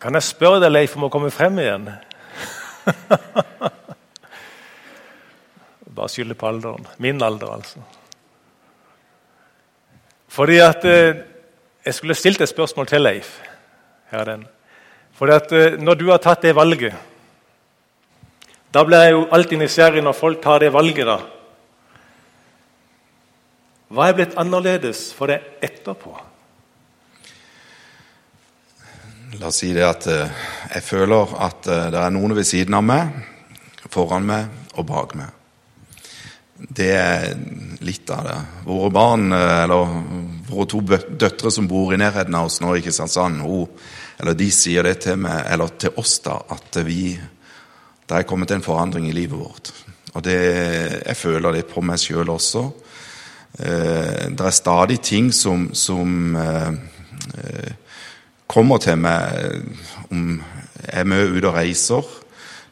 Kan jeg spørre deg, Leif, om å komme frem igjen? Bare skylde på alderen. Min alder, altså. Fordi at eh, Jeg skulle stilt et spørsmål til Leif. Her er den. Fordi at eh, Når du har tatt det valget Da blir jeg jo alltid nysgjerrig når folk tar det valget. da. Hva er blitt annerledes for deg etterpå? La oss si det at eh, jeg føler at eh, det er noen ved siden av meg, foran meg og bak meg. Det er litt av det. Våre barn, eh, eller våre to døtre som bor i nærheten av oss nå i Kristiansand, hun, eller de sier det til meg, eller til oss, da, at vi Det er kommet en forandring i livet vårt. Og det, jeg føler det på meg sjøl også. Det er stadig ting som, som kommer til meg om jeg er mye ute og reiser,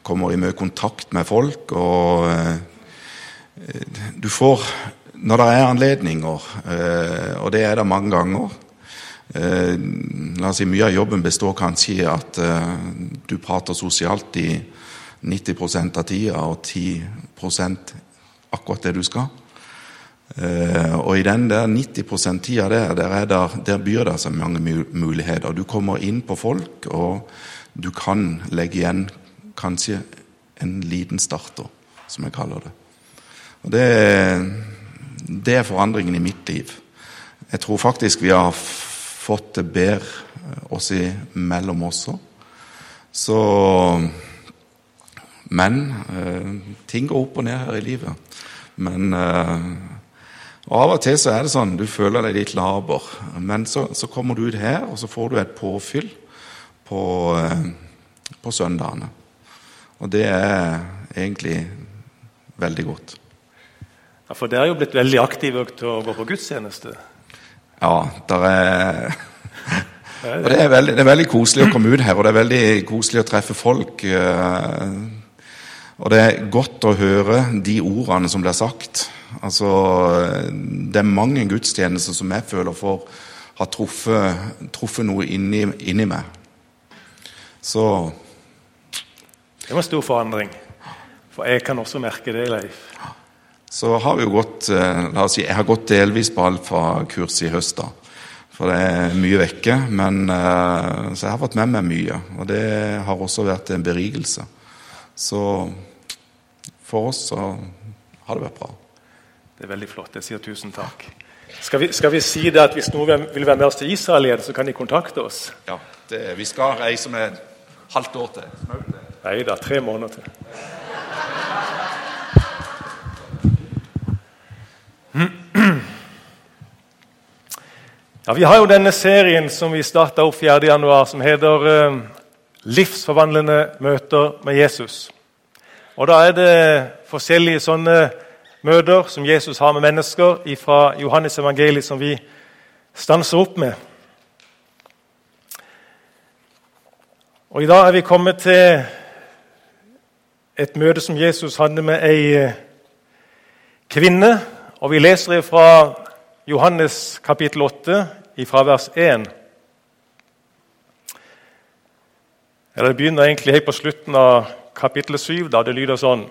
kommer i mye kontakt med folk. og eh, Du får, når det er anledninger, eh, og det er det mange ganger eh, la oss si Mye av jobben består kanskje i at eh, du prater sosialt i 90% av tida, og 10 akkurat det du skal. Eh, og i den der 90 tida der, der, er der, der byr det seg mange muligheter. Du kommer inn på folk, og du kan legge igjen kanskje en liten starter, som jeg kaller det. Og det, det er forandringen i mitt liv. Jeg tror faktisk vi har fått det bedre oss imellom også. Så Men eh, ting går opp og ned her i livet. Men eh, og Av og til så er det sånn du føler deg litt laber, men så, så kommer du ut her, og så får du et påfyll på, eh, på søndagene. Og det er egentlig veldig godt. Ja, For dere er jo blitt veldig aktive til å gå på gudstjeneste. Ja, der er Og det er, veldig, det er veldig koselig å komme ut her, og det er veldig koselig å treffe folk. Og det er godt å høre de ordene som blir sagt. Altså, Det er mange gudstjenester som jeg føler for har truffet, truffet noe inni, inni meg. Så Det var en stor forandring. For jeg kan også merke det, Leif. Så har vi jo gått eh, La oss si, jeg har gått delvis på alfakurs i høst, da. For det er mye vekke. Men, eh, så jeg har vært med meg mye. Og det har også vært en berigelse. Så for oss så har det vært bra. Det er veldig flott. Jeg sier tusen takk. Skal vi, skal vi si det at hvis noen vil være med oss til Israel igjen, så kan de kontakte oss? Ja, det, Vi skal reise med et halvt år til. Nei da, tre måneder til. Ja, Vi har jo denne serien som vi starta opp 4.1, som heter eh, 'Livsforvandlende møter med Jesus'. Og Da er det forskjellige sånne møter som Jesus har med mennesker fra Johannes evangeliet, som vi stanser opp med. Og I dag er vi kommet til et møte som Jesus hadde med ei eh, kvinne. Og vi leser fra Johannes kapittel 8, fra vers 1. Eller Det begynner egentlig helt på slutten av kapittel 7. Da. Det lyder sånn.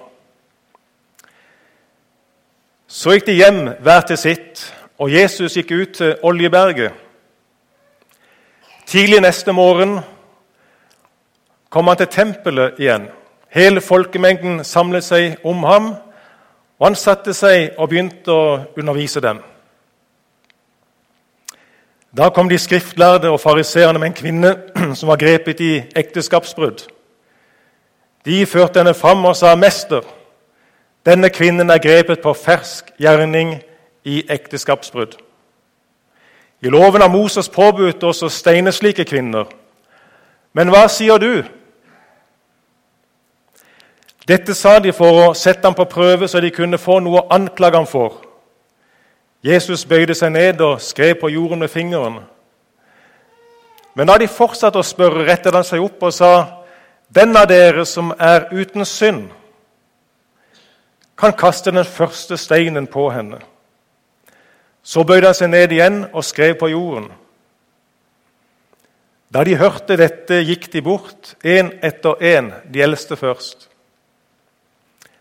Så gikk de hjem hver til sitt, og Jesus gikk ut til Oljeberget. Tidlig neste morgen kom han til tempelet igjen. Hele folkemengden samlet seg om ham, og han satte seg og begynte å undervise dem. Da kom de skriftlærde og fariseerne med en kvinne som var grepet i ekteskapsbrudd. De førte henne fram og sa, 'Mester, denne kvinnen er grepet på fersk gjerning i ekteskapsbrudd.' I loven av Moses påbudt oss å steine slike kvinner. Men hva sier du? Dette sa de for å sette ham på prøve, så de kunne få noe å anklage ham for. Jesus bøyde seg ned og skrev på jorden med fingeren. Men da de fortsatte å spørre, rettet han seg opp og sa, 'Den av dere som er uten synd, kan kaste den første steinen på henne.' Så bøyde han seg ned igjen og skrev på jorden. Da de hørte dette, gikk de bort, én etter én, de eldste først.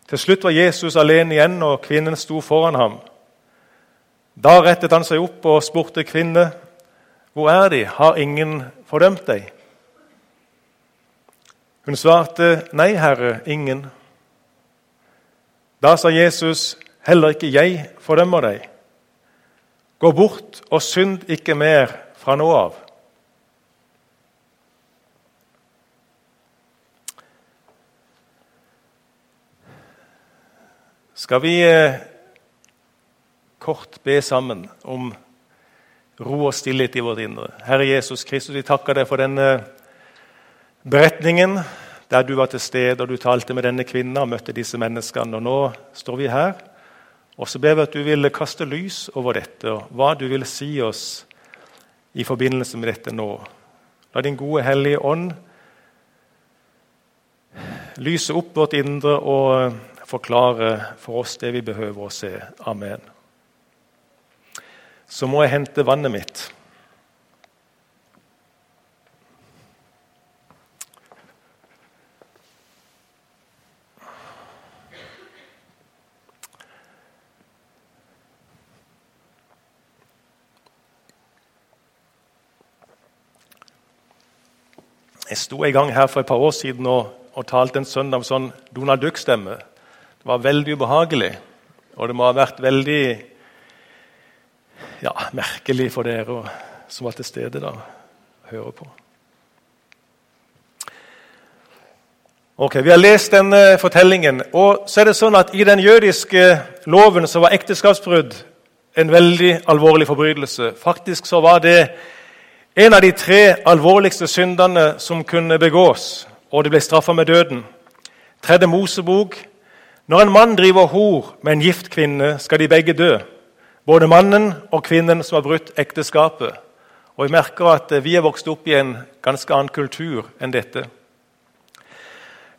Til slutt var Jesus alene igjen, og kvinnen sto foran ham. Da rettet han seg opp og spurte kvinne, 'Hvor er de? Har ingen fordømt deg?' Hun svarte, 'Nei, Herre, ingen.' Da sa Jesus, 'Heller ikke jeg fordømmer deg.' Gå bort og synd ikke mer fra nå av. Skal vi eh, kort be sammen om ro og stillhet i vårt indre? Herre Jesus Kristus, vi takker deg for denne beretningen der du var til stede og du talte med denne kvinnen og møtte disse menneskene. Og Nå står vi her, og så ber vi at du vil kaste lys over dette, og hva du vil si oss i forbindelse med dette nå. La din gode, hellige ånd lyse opp vårt indre og forklare for oss det vi behøver å se. Amen. Så må jeg hente vannet mitt. Jeg sto en gang her for et par år siden og, og talte en søndag med sånn Donald Duck-stemme. Det var veldig ubehagelig, og det må ha vært veldig ja, merkelig for dere som var til stede da, å høre på. Ok, Vi har lest denne fortellingen. og så er det sånn at I den jødiske loven så var ekteskapsbrudd en veldig alvorlig forbrytelse. Faktisk så var det en av de tre alvorligste syndene som kunne begås, og det ble straffa med døden. Tredje Mosebok når en mann driver hor med en gift kvinne, skal de begge dø. Både mannen og kvinnen som har brutt ekteskapet. Og jeg merker at Vi er vokst opp i en ganske annen kultur enn dette.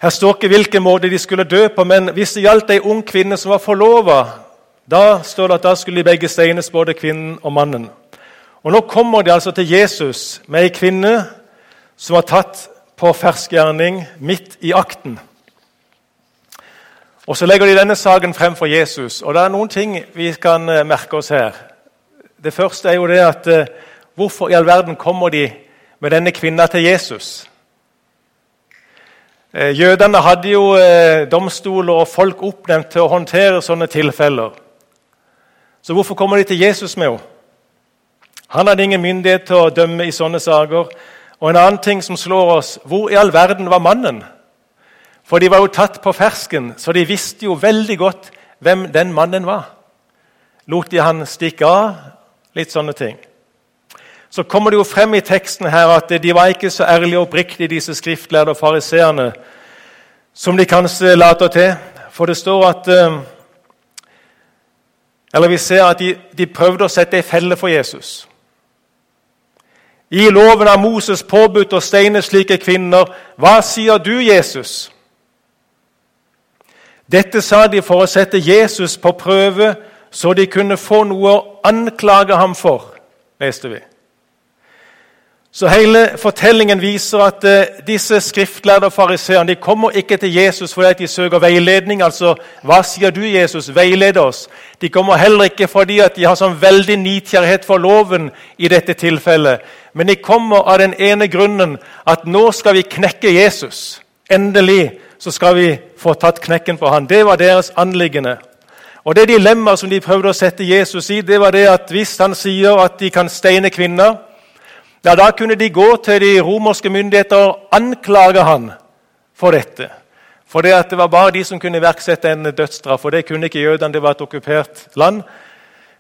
Her står ikke hvilken måte de skulle dø på, men hvis det gjaldt ei ung kvinne som var forlova, da står det at da skulle de begge steines, både kvinnen og mannen. Og Nå kommer de altså til Jesus med ei kvinne som var tatt på fersk gjerning midt i akten. Og Så legger de denne saken frem for Jesus. Og Det er noen ting vi kan eh, merke oss her. Det første er jo det at eh, hvorfor i all verden kommer de med denne kvinna til Jesus? Eh, jødene hadde jo domstoler og folk oppnevnt til å håndtere sånne tilfeller. Så hvorfor kommer de til Jesus med henne? Han hadde ingen myndighet til å dømme i sånne saker. Og en annen ting som slår oss, hvor i all verden var mannen? For de var jo tatt på fersken, så de visste jo veldig godt hvem den mannen var. Lot de han stikke av? Litt sånne ting. Så kommer det jo frem i teksten her at de var ikke så ærlige og oppriktige, disse skriftlærde og fariseerne, som de kanskje later til. For det står at eh, Eller vi ser at de, de prøvde å sette ei felle for Jesus. I loven av Moses påbudt å steine slike kvinner. Hva sier du, Jesus? Dette sa de for å sette Jesus på prøve, så de kunne få noe å anklage ham for, leste vi. Så Hele fortellingen viser at uh, disse skriftlærde fariseerne kommer ikke til Jesus fordi de søker veiledning. altså, Hva sier du, Jesus? Veiled oss. De kommer heller ikke fordi de har sånn veldig nidkjærhet for loven i dette tilfellet. Men de kommer av den ene grunnen at nå skal vi knekke Jesus. Endelig så skal vi få tatt knekken på han. Det var deres anliggende. Og Det dilemmaet som de prøvde å sette Jesus i, det var det at hvis han sier at de kan steine kvinner, ja, da kunne de gå til de romerske myndigheter og anklage han for dette. For det, at det var bare de som kunne iverksette en dødsstraff. Og det kunne ikke jødene. Det var et okkupert land.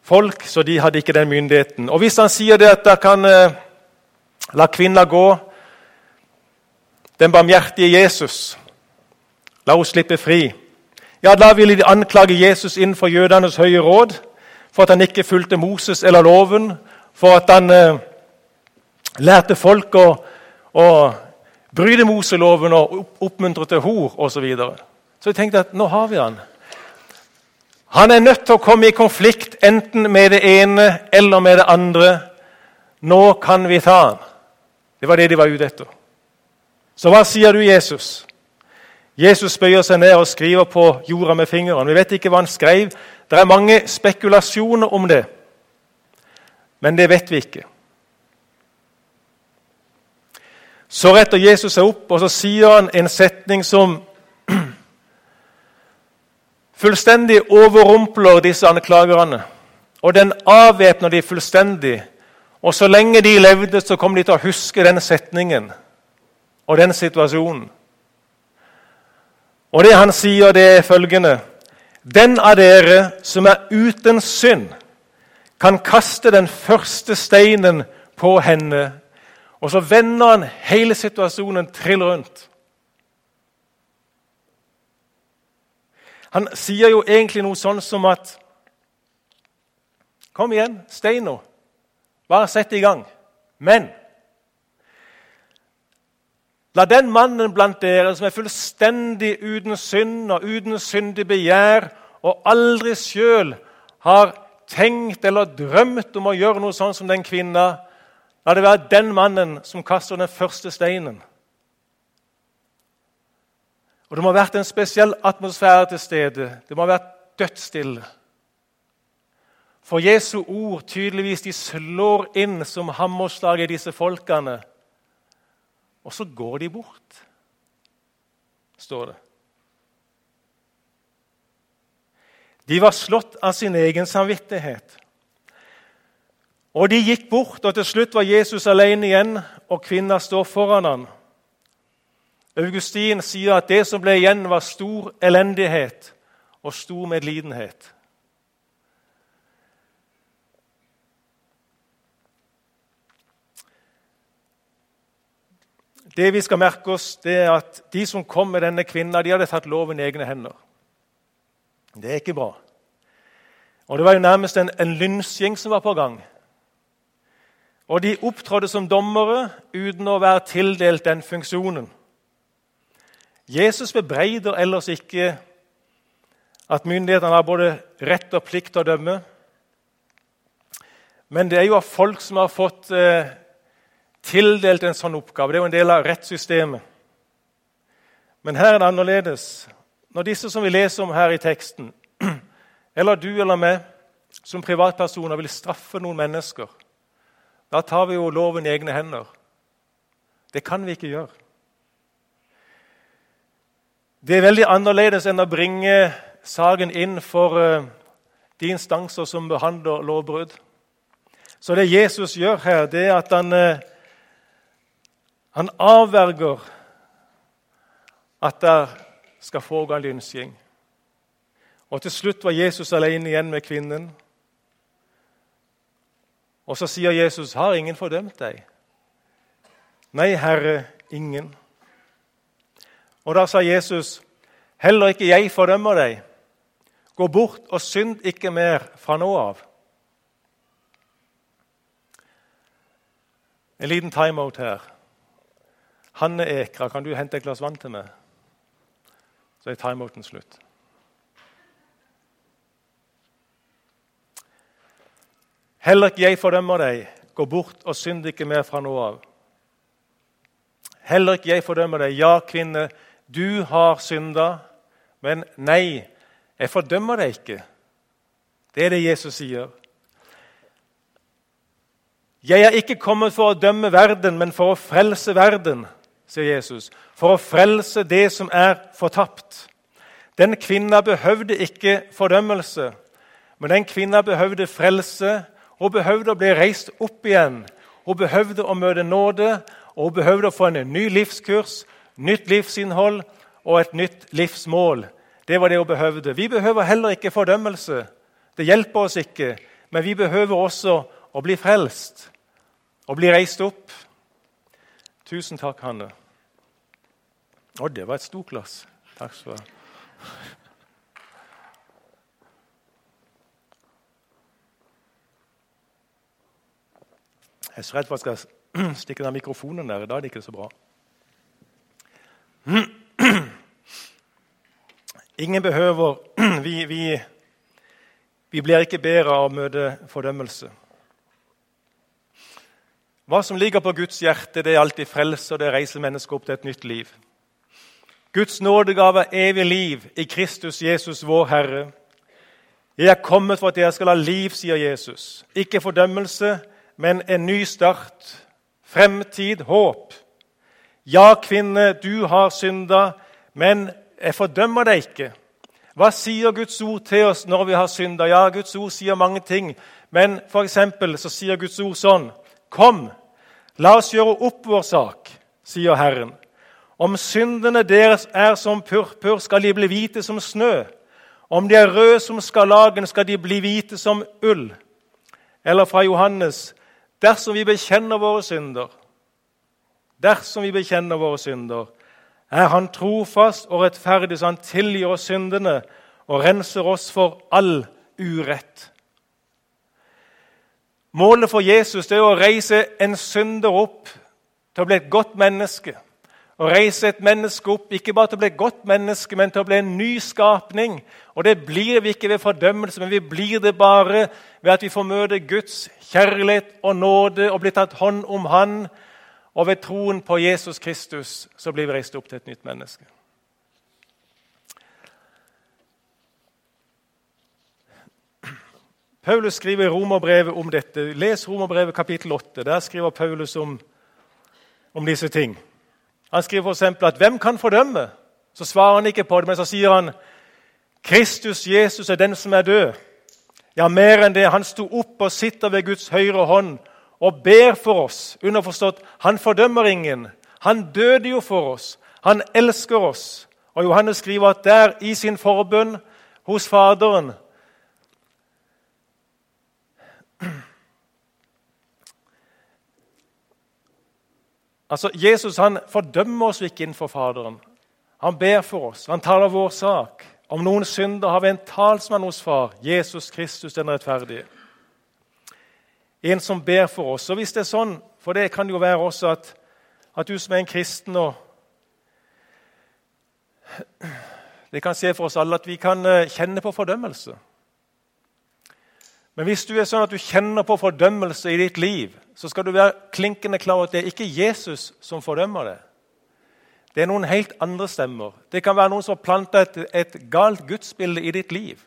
Folk, så de hadde ikke den myndigheten. Og Hvis han sier det at da kan eh, la kvinner gå, den barmhjertige Jesus La henne slippe fri. Ja, Da ville de anklage Jesus innenfor jødenes høye råd for at han ikke fulgte Moses eller loven, for at han eh, lærte folk å, å bryte Moseloven og oppmuntre til hor osv. Så, videre. så jeg tenkte at nå har vi han. Han er nødt til å komme i konflikt enten med det ene eller med det andre. Nå kan vi ta han. Det var det de var ute etter. Så hva sier du, Jesus? Jesus bøyer seg ned og skriver på jorda med fingeren. Vi vet ikke hva han skrev. Det er mange spekulasjoner om det, men det vet vi ikke. Så retter Jesus seg opp og så sier han en setning som fullstendig overrumpler disse anklagerne. Og den avvæpner de fullstendig. Og så lenge de levde, så kom de til å huske den setningen og den situasjonen. Og det han sier, det er følgende Den av dere som er uten synd, kan kaste den første steinen på henne. Og så vender han hele situasjonen trill rundt. Han sier jo egentlig noe sånn som at Kom igjen, stein Bare sett i gang. Men La den mannen blant dere som er fullstendig uten synd og uten syndig begjær, og aldri sjøl har tenkt eller drømt om å gjøre noe sånn som den kvinna, la det være den mannen som kaster den første steinen. Og Det må ha vært en spesiell atmosfære til stede. Det må ha vært dødsstille. For Jesu ord tydeligvis de slår inn som hammerslag i disse folkene. Og så går de bort, står det. De var slått av sin egen samvittighet. Og de gikk bort, og til slutt var Jesus alene igjen, og kvinna står foran ham. Augustin sier at det som ble igjen, var stor elendighet og stor medlidenhet. Det vi skal merke oss, det er at de som kom med denne kvinna, de hadde tatt loven i egne hender. Det er ikke bra. Og Det var jo nærmest en, en lynsjing som var på gang. Og de opptrådte som dommere uten å være tildelt den funksjonen. Jesus bebreider ellers ikke at myndighetene har både rett og plikt til å dømme. Men det er jo av folk som har fått eh, tildelt en sånn oppgave. Det er jo en del av rettssystemet. Men her er det annerledes. Når disse som vi leser om her i teksten, eller du eller meg som privatpersoner vil straffe noen mennesker, da tar vi jo loven i egne hender. Det kan vi ikke gjøre. Det er veldig annerledes enn å bringe saken inn for eh, de instanser som behandler lovbrudd. Så det Jesus gjør her, det er at han eh, han avverger at det skal foregå en lynsjing. Og Til slutt var Jesus alene igjen med kvinnen. Og så sier Jesus, 'Har ingen fordømt deg?' 'Nei, Herre, ingen.' Og Da sa Jesus, 'Heller ikke jeg fordømmer deg.' 'Gå bort og synd ikke mer fra nå av.' En liten timeout her. Hanne Ekra, kan du hente et glass vann til meg? Så er timeouten slutt. Heller ikke jeg fordømmer deg. Gå bort og synd ikke mer fra nå av. Heller ikke jeg fordømmer deg. Ja, kvinne, du har synda. Men nei, jeg fordømmer deg ikke. Det er det Jesus sier. Jeg er ikke kommet for å dømme verden, men for å frelse verden sier Jesus, for å frelse det som er fortapt. Den kvinna behøvde ikke fordømmelse, men den kvinna behøvde frelse. Hun behøvde å bli reist opp igjen. Hun behøvde å møte nåde, og hun behøvde å få en ny livskurs, nytt livsinnhold og et nytt livsmål. Det var det hun behøvde. Vi behøver heller ikke fordømmelse. Det hjelper oss ikke. Men vi behøver også å bli frelst og bli reist opp. Tusen takk, Hanne. Å, det var et stort glass. Takk skal du ha. Jeg er så redd for at jeg skal stikke den mikrofonen der. Da er det ikke så bra. Ingen behøver vi, vi, vi blir ikke bedre av å møte fordømmelse. Hva som ligger på Guds hjerte, det er alltid frelse, og det reiser mennesket opp til et nytt liv. Guds nådegave er evig liv i Kristus Jesus, vår Herre. Jeg er kommet for at dere skal ha liv, sier Jesus. Ikke fordømmelse, men en ny start. Fremtid, håp. Ja, kvinne, du har synda, men jeg fordømmer deg ikke. Hva sier Guds ord til oss når vi har synda? Ja, Guds ord sier mange ting. Men for så sier Guds ord sånn Kom, la oss gjøre opp vår sak, sier Herren. Om syndene deres er som purpur, skal de bli hvite som snø. Om de er røde som skarlagen, skal de bli hvite som ull. Eller fra Johannes.: Dersom vi bekjenner våre synder, dersom vi bekjenner våre synder, er Han trofast og rettferdig, så Han tilgir oss syndene og renser oss for all urett. Målet for Jesus er å reise en synder opp til å bli et godt menneske. Å reise et menneske opp, ikke bare til å bli et godt menneske, men til å bli en ny skapning. Og det blir vi ikke ved fordømmelse, men vi blir det bare ved at vi får møte Guds kjærlighet og nåde og blir tatt hånd om Han. Og ved troen på Jesus Kristus så blir vi reist opp til et nytt menneske. Paulus skriver i Romerbrevet om dette. Les Romerbrevet kapittel 8. Der skriver Paulus om, om disse ting. Han skriver f.eks. at 'Hvem kan fordømme?' Så svarer han ikke på det, men så sier han 'Kristus Jesus er den som er død'. Ja, mer enn det. Han sto opp og sitter ved Guds høyre hånd og ber for oss. Underforstått, han fordømmer ingen. Han døde jo for oss. Han elsker oss. Og Johannes skriver at der i sin forbønn hos Faderen Altså, Jesus han fordømmer oss ikke innenfor Faderen. Han ber for oss, han taler vår sak. Om noen synder har vi en talsmann hos Far, Jesus Kristus den rettferdige. En som ber for oss. Og hvis det er sånn, for det kan jo være også at, at du som er en kristen og Det kan se for oss alle at vi kan eh, kjenne på fordømmelse. Men hvis du er sånn at du kjenner på fordømmelse i ditt liv, så skal du være klinkende klar over at det er ikke Jesus som fordømmer det. Det er noen helt andre stemmer. Det kan være noen som har planta et, et, galt gudsbilde i ditt liv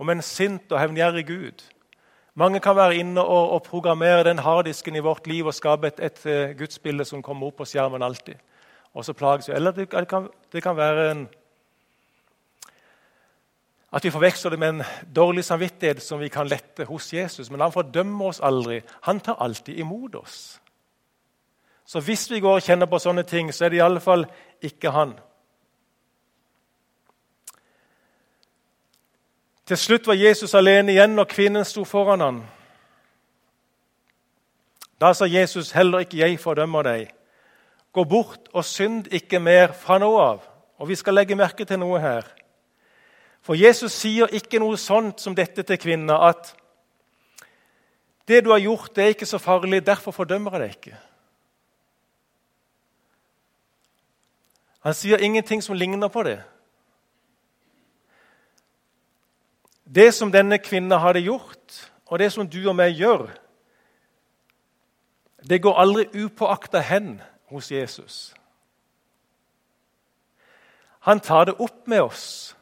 om en sint og hevngjerrig Gud. Mange kan være inne og, og programmere den harddisken i vårt liv og skape et, et, uh, gudsbilde som kommer opp på skjermen alltid. Og så plages vi. Eller det, kan, det kan være en at vi forveksler det med en dårlig samvittighet som vi kan lette hos Jesus. Men han fordømmer oss aldri. Han tar alltid imot oss. Så hvis vi går og kjenner på sånne ting, så er det i alle fall ikke han. Til slutt var Jesus alene igjen når kvinnen sto foran ham. Da sa Jesus, 'Heller ikke jeg fordømmer deg.' 'Gå bort og synd ikke mer fra nå av.' Og Vi skal legge merke til noe her. For Jesus sier ikke noe sånt som dette til kvinner, at 'det du har gjort, det er ikke så farlig, derfor fordømmer jeg deg ikke'. Han sier ingenting som ligner på det. Det som denne kvinnen hadde gjort, og det som du og meg gjør, det går aldri upåakta hen hos Jesus. Han tar det opp med oss.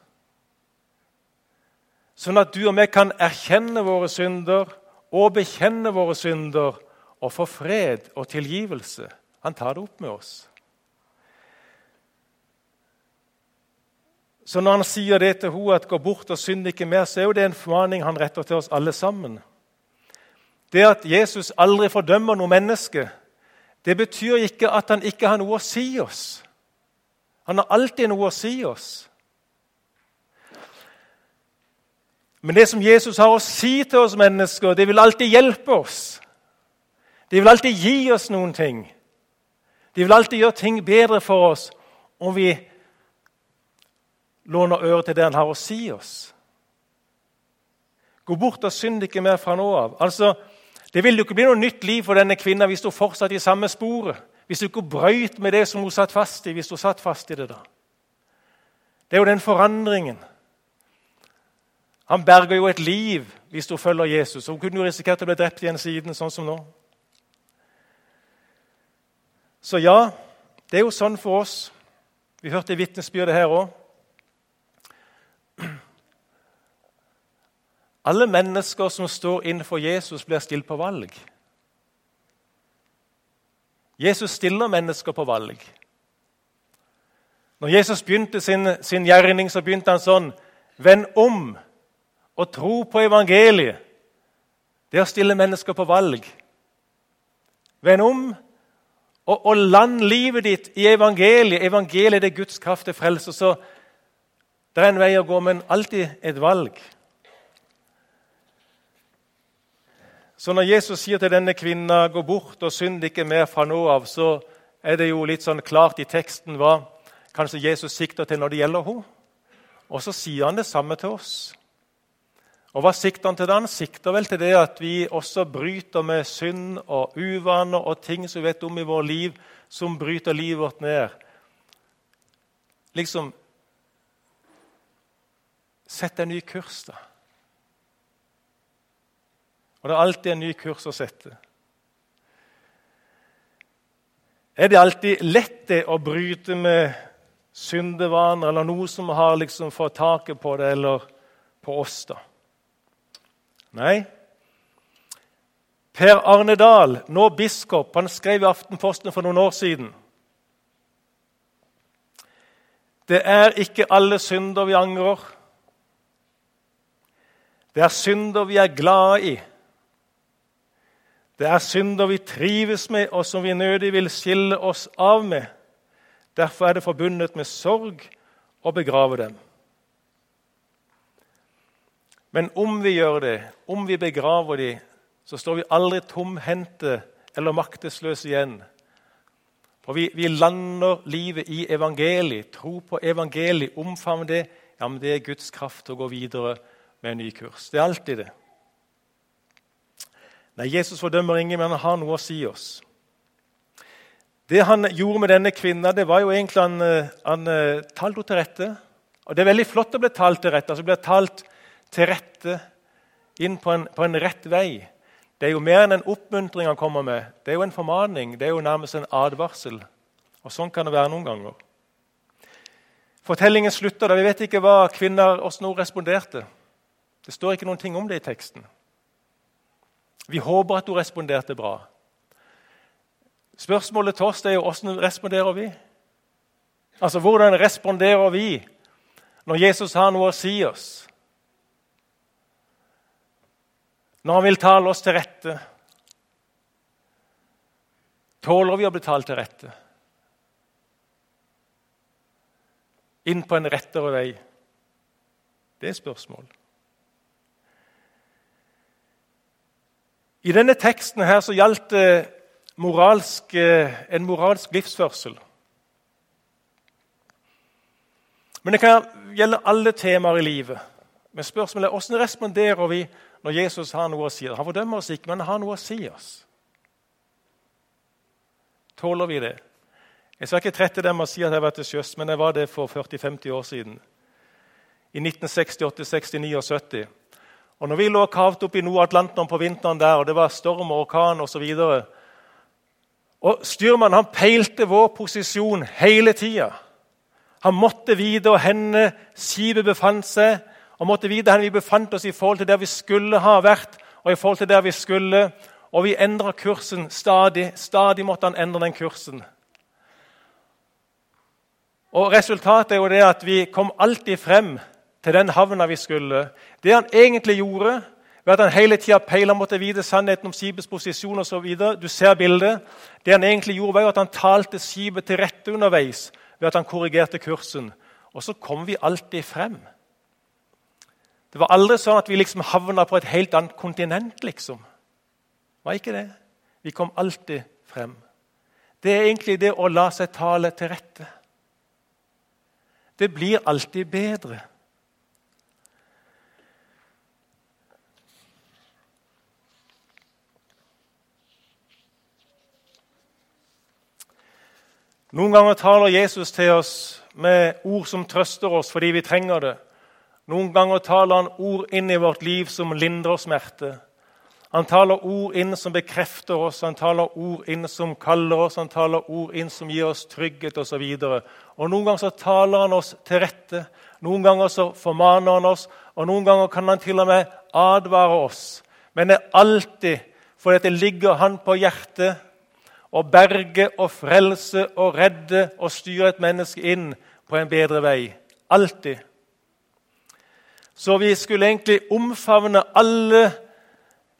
Sånn at du og vi kan erkjenne våre synder og bekjenne våre synder og få fred og tilgivelse. Han tar det opp med oss. Så når han sier det til henne, at 'gå bort og synd ikke mer', så er jo det en formaning han retter til oss alle sammen. Det at Jesus aldri fordømmer noe menneske, det betyr ikke at han ikke har noe å si oss. Han har alltid noe å si oss. Men det som Jesus har å si til oss mennesker, det vil alltid hjelpe oss. Det vil alltid gi oss noen ting. Det vil alltid gjøre ting bedre for oss om vi låner øret til det han har å si oss. Gå bort og synd ikke mer fra nå av. Altså, Det ville jo ikke bli noe nytt liv for denne kvinnen hvis hun fortsatt i samme sporet. Hvis hun ikke brøyt med det som hun satt fast i. hvis hun satt fast i Det da. Det er jo den forandringen. Han berger jo et liv hvis hun følger Jesus. Hun kunne jo risikert å bli drept i siden, sånn som nå. Så ja, det er jo sånn for oss. Vi hørte vitnesbyrdet her òg. Alle mennesker som står innenfor Jesus, blir stilt på valg. Jesus stiller mennesker på valg. Når Jesus begynte sin, sin gjerning, så begynte han sånn Vend om og tro på evangeliet. Det er å stille mennesker på valg. Vend om og, og land livet ditt i evangeliet. Evangeliet er Guds kraft til frelse. Så det er en vei å gå, men alltid et valg. Så når Jesus sier til denne kvinna 'gå bort og synd ikke mer fra nå av', så er det jo litt sånn klart i teksten hva kanskje Jesus sikter til når det gjelder henne. Og så sier han det samme til oss. Og Hva sikter han til da? Han sikter vel til det at vi også bryter med synd og uvaner og ting som vi vet om i vårt liv, som bryter livet vårt ned. Liksom Sett en ny kurs, da. Og det er alltid en ny kurs å sette. Er det alltid lett det å bryte med syndevaner eller noe som har liksom fått taket på det, eller på oss, da? Nei. Per Arne Dahl, nå biskop, han skrev i Aftenposten for noen år siden Det er ikke alle synder vi angrer. Det er synder vi er glade i. Det er synder vi trives med, og som vi nødig vil skille oss av med. Derfor er det forbundet med sorg å begrave dem. Men om vi gjør det, om vi begraver dem, så står vi aldri tomhendte eller maktesløse igjen. For vi, vi, lander livet i evangeliet, tro på evangeliet, omfavne det. Ja, men det er Guds kraft til å gå videre med en ny kurs. Det er alltid det. Nei, Jesus fordømmer ingen, men han har noe å si oss. Det han gjorde med denne kvinna, det var jo egentlig han, eh, han uh, talte henne til rette. Og Det er veldig flott å bli talt til rette. altså bli talt til rette inn på en, på en, rett vei. Det er jo mer enn en oppmuntring han kommer med. Det er jo en formaning. Det er jo nærmest en advarsel. Og Sånn kan det være noen ganger. Fortellingen slutter da. Vi vet ikke hva kvinner hvordan hun responderte. Det står ikke noen ting om det i teksten. Vi håper at du responderte bra. Spørsmålet til oss er jo hvordan responderer vi? Altså, Hvordan responderer vi når Jesus har noe å si oss? Når han vil tale oss til rette? Tåler vi å bli talt til rette? Inn på en rettere vei? Det er spørsmål. I denne teksten her så gjaldt det moralsk, eh, en moralsk livsførsel. Men det kan gjelde alle temaer i livet. Men spørsmålet er hvordan responderer vi når Jesus har noe å si Han fordømmer oss ikke, men han har noe å si oss. Tåler vi det? Jeg skal ikke trette dem med å si at jeg har vært til sjøs, men jeg var det for 40-50 år siden. I 1968, 69 og 70. Og når vi lå kavt oppe i Nord-Atlanteren på vinteren der, og det var storm og orkan osv. Og, og styrmannen han peilte vår posisjon hele tida. Han måtte vite hvor skipet befant seg, og måtte vite hvor vi befant oss i forhold til der vi skulle ha vært. og i forhold til der vi skulle. Og vi endra kursen stadig. Stadig måtte han endre den kursen. Og Resultatet er jo det at vi kom alltid frem til den havna vi skulle. Det han egentlig gjorde, ved at han hele tida peila måtte vite sannheten om skipets posisjon osv. Du ser bildet. Det han egentlig gjorde, var at han talte skipet til rette underveis ved at han korrigerte kursen. Og så kom vi alltid frem. Det var aldri sånn at vi liksom havna på et helt annet kontinent, liksom. Det var ikke det. Vi kom alltid frem. Det er egentlig det å la seg tale til rette. Det blir alltid bedre. Noen ganger taler Jesus til oss med ord som trøster oss fordi vi trenger det. Noen ganger taler han ord inn i vårt liv som lindrer smerte. Han taler ord inn som bekrefter oss, han taler ord inn som kaller oss, han taler ord inn som gir oss trygghet osv. Noen ganger så taler han oss til rette, noen ganger så formaner han oss, og noen ganger kan han til og med advare oss. Men det er alltid fordi det ligger han på hjertet å berge og frelse og redde og styre et menneske inn på en bedre vei. Alltid. Så vi skulle egentlig omfavne alle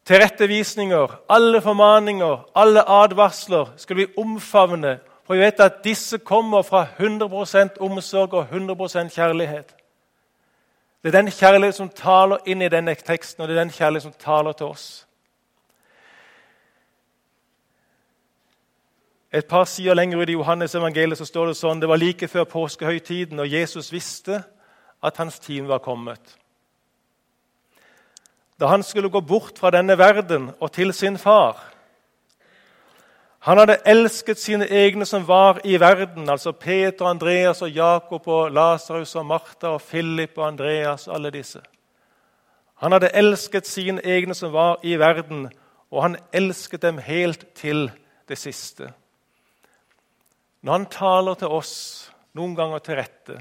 tilrettevisninger, alle formaninger, alle advarsler. skulle vi omfavne, For vi vet at disse kommer fra 100% omsorg og 100% kjærlighet. Det er den kjærlighet som taler inn i denne teksten, og det er den kjærlighet som taler til oss. Et par sider lenger ut i Johannes evangeliet så står det sånn det var like før påskehøytiden, og Jesus visste at hans time var kommet. Da han skulle gå bort fra denne verden og til sin far. Han hadde elsket sine egne som var i verden, altså Peter, Andreas, og Jakob, og Lasarus, og Martha, og Philip og Andreas, alle disse. Han hadde elsket sine egne som var i verden, og han elsket dem helt til det siste. Når han taler til oss, noen ganger til rette,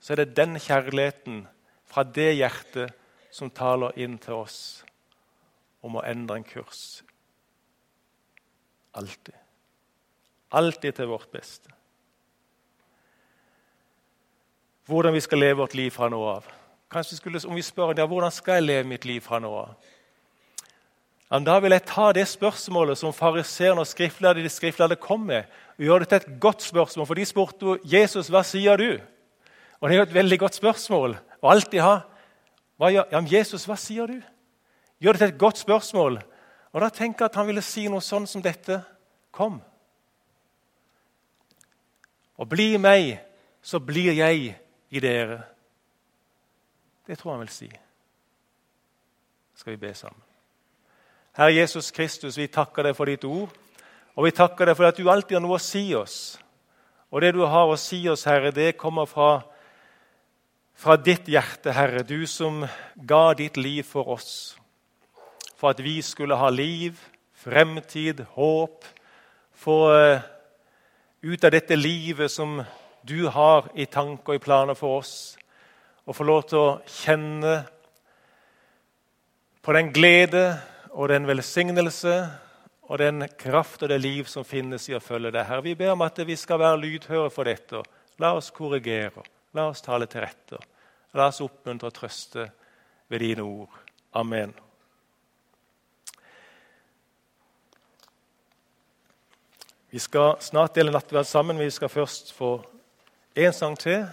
så er det den kjærligheten fra det hjertet som taler inn til oss om å endre en kurs. Alltid. Alltid til vårt beste. Hvordan vi skal leve vårt liv fra nå av. Kanskje skulle, Om vi spør ja, hvordan skal jeg leve mitt liv fra nå av, ja, da vil jeg ta det spørsmålet som fariseerne og skriftlærde, de skriftlærde kom med, og gjøre det til et godt spørsmål. For de spurte Jesus hva sier du? Og Det er jo et veldig godt spørsmål å alltid ha. Hva, ja, Jesus, hva sier du? Gjør det til et godt spørsmål. Og Da tenker jeg at han ville si noe sånn som dette. Kom. Og bli meg, så blir jeg i dere. Det tror jeg han vil si. Skal vi be sammen? Herre Jesus Kristus, vi takker deg for ditt ord. Og vi takker deg for at du alltid har noe å si oss. Og det du har å si oss, Herre, det kommer fra, fra ditt hjerte, Herre. Du som ga ditt liv for oss. For at vi skulle ha liv, fremtid, håp. Få uh, ut av dette livet som du har i tanker og i planer for oss. Og få lov til å kjenne på den glede og den velsignelse og den kraft og det liv som finnes i å følge deg. Herre, vi ber om at vi skal være lydhøre for dette. La oss korrigere, la oss tale til rette. La oss oppmuntre og trøste ved dine ord. Amen. Vi skal snart dele nattverd sammen, men vi skal først få én sang til.